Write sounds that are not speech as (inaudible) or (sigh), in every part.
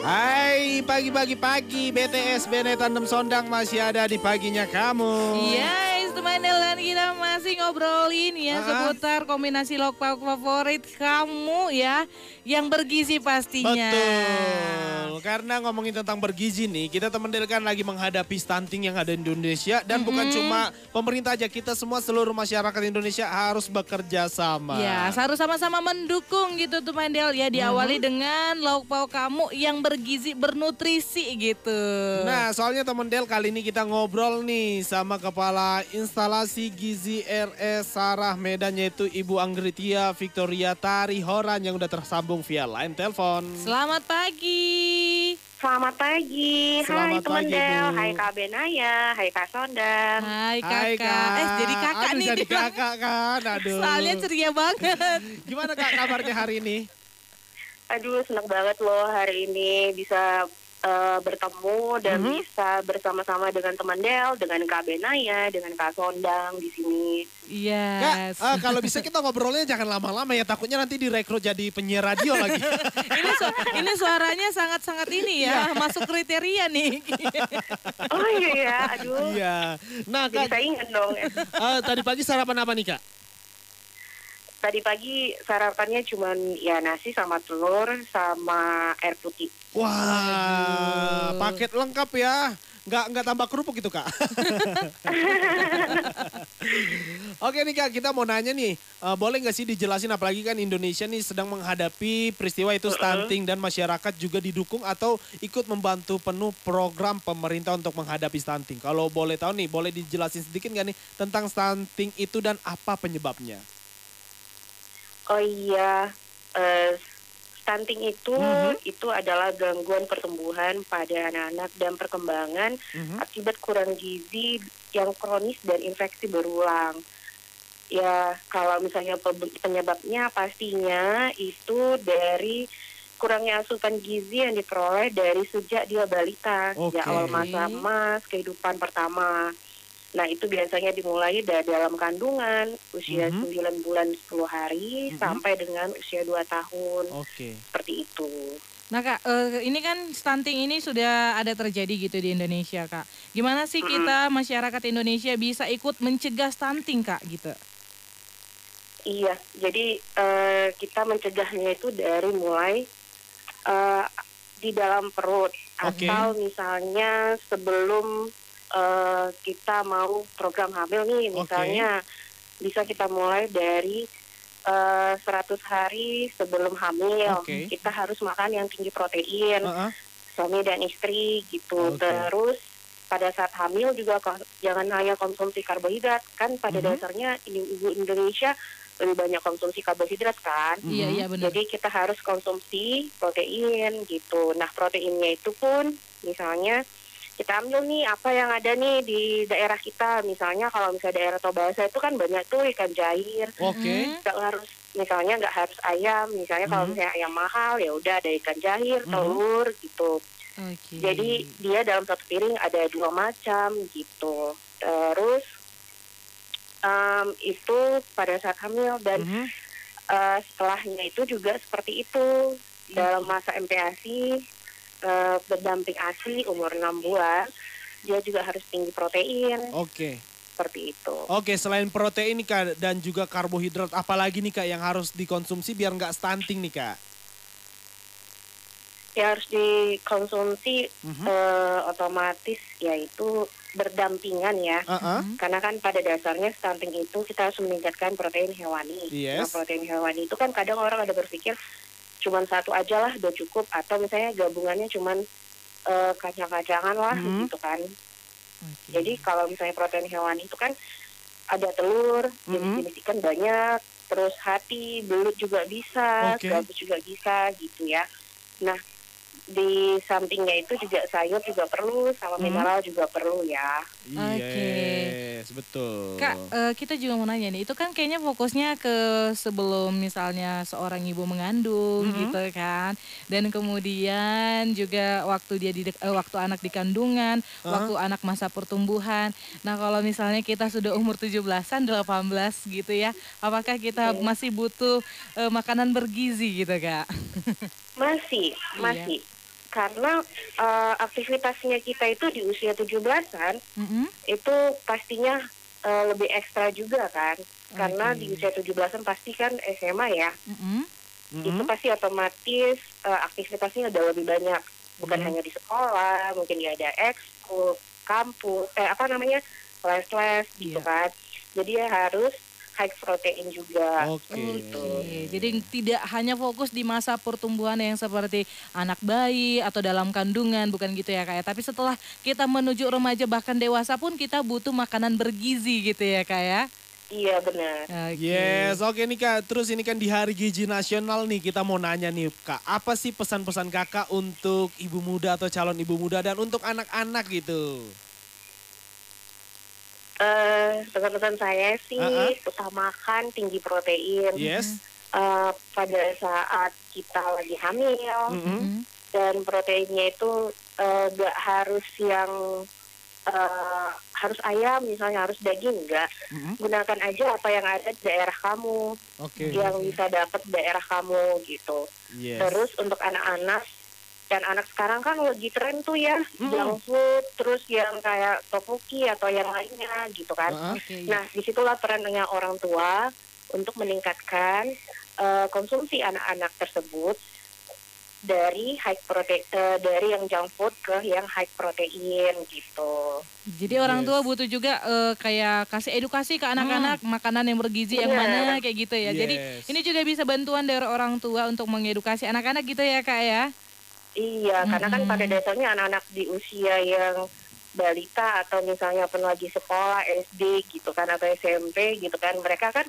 Hai pagi-pagi pagi BTS Bene Tandem Sondang masih ada di paginya kamu. Yes, teman dan kita masih ngobrolin ya Ah. seputar kombinasi lauk pauk favorit kamu ya yang bergizi pastinya. Betul. Karena ngomongin tentang bergizi nih, kita teman Del kan lagi menghadapi stunting yang ada di Indonesia dan bukan cuma pemerintah aja, kita semua seluruh masyarakat Indonesia harus bekerja sama. Ya, harus sama-sama mendukung gitu tuh Mandel ya diawali dengan lauk pauk kamu yang bergizi bernutrisi gitu. Nah, soalnya teman Del kali ini kita ngobrol nih sama kepala instalasi gizi RS Sarah Medan yaitu Ibu Anggritia Victoria Tari Horan yang udah tersambung via line telepon. Selamat pagi. Selamat pagi, Selamat hai teman pagi, Del, Bu. hai Kak Benaya, hai Kak Sondang. Hai kakak. Hai Kak. Eh jadi kakak Aduh, nih. jadi dia. kakak kan. Aduh. Soalnya ceria banget. Gimana Kak kabarnya hari ini? Aduh, senang banget loh hari ini bisa eh, bertemu dan Mhm. bisa bersama-sama dengan teman Del, dengan Kak Benaya, dengan Kak Sondang di sini. Yes. Kak, eh, kalau bisa kita ngobrolnya jangan lama-lama ya. Takutnya nanti direkrut jadi penyiar radio lagi. (laughs) ini su- ini suaranya sangat-sangat ini ya, masuk kriteria nih. Oh iya ya, aduh. Iya. Nah Jadi Kak, saya ingat dong. eh, tadi pagi sarapan apa nih Kak? Tadi pagi sarapannya cuman ya nasi sama telur sama air putih. Wah, Aduh. paket lengkap ya. Nggak, nggak tambah kerupuk gitu kak. (laughs) Oke nih kak, kita mau nanya nih. eh, boleh nggak sih dijelasin apalagi kan Indonesia nih sedang menghadapi peristiwa itu stunting dan masyarakat juga didukung atau ikut membantu penuh program pemerintah untuk menghadapi stunting. Kalau boleh tahu nih, boleh dijelasin sedikit nggak nih tentang stunting itu dan apa penyebabnya? Oh iya, eh, stunting itu Mhm. itu adalah gangguan pertumbuhan pada anak-anak dan perkembangan Mhm. akibat kurang gizi yang kronis dan infeksi berulang. Ya, kalau misalnya pe- penyebabnya pastinya itu dari kurangnya asupan gizi yang diperoleh dari sejak dia balita, sejak Oke. awal masa emas kehidupan pertama. Nah, itu biasanya dimulai dari dalam kandungan usia Mhm. 9 bulan 10 hari Mhm. sampai dengan usia 2 tahun. Oke. Seperti itu. Nah kak, eh, ini kan stunting ini sudah ada terjadi gitu di Indonesia kak. Gimana sih kita masyarakat Indonesia bisa ikut mencegah stunting kak gitu? Iya, jadi eh, kita mencegahnya itu dari mulai eh, di dalam perut Oke. atau misalnya sebelum eh, kita mau program hamil nih, misalnya bisa kita mulai dari eh, 100 hari sebelum hamil. Oke. Kita harus makan yang tinggi protein, Heeh. suami dan istri gitu. Oke. Terus pada saat hamil juga ko- jangan hanya konsumsi karbohidrat kan pada Mhm. dasarnya ibu Indonesia lebih banyak konsumsi karbohidrat kan. Mhm. Iya iya benar. Jadi kita harus konsumsi protein gitu. Nah proteinnya itu pun misalnya kita ambil nih apa yang ada nih di daerah kita. Misalnya kalau misalnya daerah Tobasa itu kan banyak tuh ikan jair. Oke. Mhm. Nggak harus misalnya nggak harus ayam. Misalnya kalau Mhm. misalnya ayam mahal ya udah ada ikan jair, Mhm. telur gitu. Oke. Jadi dia dalam satu piring ada dua macam gitu. Terus em, itu pada saat hamil dan Mhm. eh, setelahnya itu juga seperti itu dalam masa MPASI eh, berdamping ASI umur 6 bulan dia juga harus tinggi protein Oke. seperti itu. Oke, selain protein nih Kak dan juga karbohidrat, apalagi nih Kak yang harus dikonsumsi biar nggak stunting nih Kak? Ya harus dikonsumsi Mhm. eh, otomatis yaitu berdampingan ya. Heeh. Karena kan pada dasarnya stunting itu kita harus meningkatkan protein hewani. Yes. Nah, protein hewani itu kan kadang orang ada berpikir cuman satu aja lah udah cukup atau misalnya gabungannya cuman eh, kacang-kacangan lah Mhm. gitu kan. Oke. Jadi kalau misalnya protein hewani itu kan ada telur, Mhm. jenis-jenis ikan banyak, terus hati, belut juga bisa, Oke. gabus juga bisa gitu ya. Nah, di sampingnya itu juga sayur juga perlu, sama Mhm. mineral juga perlu ya. Iya. Oke. Yes, betul. Kak, eh, kita juga mau nanya nih, itu kan kayaknya fokusnya ke sebelum misalnya seorang ibu mengandung Mhm. gitu kan, dan kemudian juga waktu dia di eh, waktu anak di kandungan, Aha. waktu anak masa pertumbuhan. Nah kalau misalnya kita sudah umur 17-an, 18 gitu ya, apakah kita masih butuh eh, makanan bergizi gitu kak? Masih, Iya. Karena eh, aktivitasnya kita itu di usia 17-an Mm-mm. itu pastinya eh, lebih ekstra juga kan. Karena Oke. di usia 17-an pasti kan SMA ya. Mm-mm. Mhm. Itu pasti otomatis eh, aktivitasnya udah lebih banyak. Bukan Mhm. hanya di sekolah, mungkin dia ada ekskul, kampus, eh apa namanya? les-les gitu Iya. kan. Jadi ya harus high protein juga. Oke. Gitu. Oke, jadi tidak hanya fokus di masa pertumbuhan yang seperti anak bayi atau dalam kandungan, bukan gitu ya kak ya. Tapi setelah kita menuju remaja bahkan dewasa pun kita butuh makanan bergizi gitu ya kak ya. Iya benar. Oke. Yes, oke nih Kak. Terus ini kan di Hari Gizi Nasional nih kita mau nanya nih Kak, apa sih pesan-pesan Kakak untuk ibu muda atau calon ibu muda dan untuk anak-anak gitu? Eh, pesan-pesan saya sih Ah, ah. utamakan tinggi protein Yes. Eh, pada saat kita lagi hamil. Mm. dan proteinnya itu eh, gak harus yang eh, harus ayam misalnya harus daging enggak Mhm. gunakan aja apa yang ada di daerah kamu Oke. yang bisa dapat daerah kamu gitu Yes. terus untuk anak-anak dan anak sekarang kan lagi tren tuh ya Mm. junk food terus yang kayak topoki atau yang lainnya gitu kan Ah, ah. Oke, iya. Nah, di situlah perannya orang tua untuk meningkatkan eh, konsumsi anak-anak tersebut dari high protein dari yang junk food ke yang high protein gitu. Jadi orang Yes. tua butuh juga eh, kayak kasih edukasi ke anak-anak makanan yang bergizi yang Benar. mana kayak gitu ya. Jadi Yes. ini juga bisa bantuan dari orang tua untuk mengedukasi anak-anak gitu ya kak ya. Iya, karena kan pada dasarnya anak-anak di usia yang balita atau misalnya pun lagi sekolah SD gitu kan atau SMP gitu kan mereka kan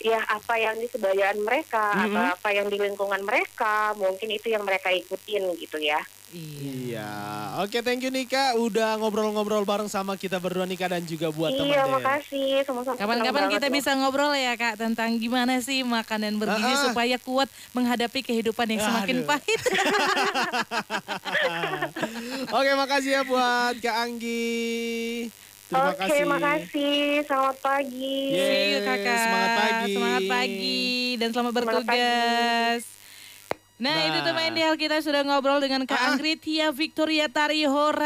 ya apa yang di sebayaan mereka atau Mm-mm. apa yang di lingkungan mereka mungkin itu yang mereka ikutin gitu ya. Iya. Oke, thank you nih Kak udah ngobrol-ngobrol bareng sama kita berdua nih Kak dan juga buat teman iya, Den. makasih sama-sama. Kapan-kapan kita loh. bisa ngobrol ya kak tentang gimana sih makanan bergizi Ah, ah. supaya kuat menghadapi kehidupan yang semakin Aduh. pahit. (laughs) Oke, makasih ya buat Kak Anggi. Terima Oke, kasih. makasih. Selamat pagi. Yes, See you kakak. semangat pagi. Semangat pagi dan selamat Semangat bertugas. Nah, itu Nah. teman ideal kita sudah ngobrol dengan Kak Ah. Tia Victoria Tarihora.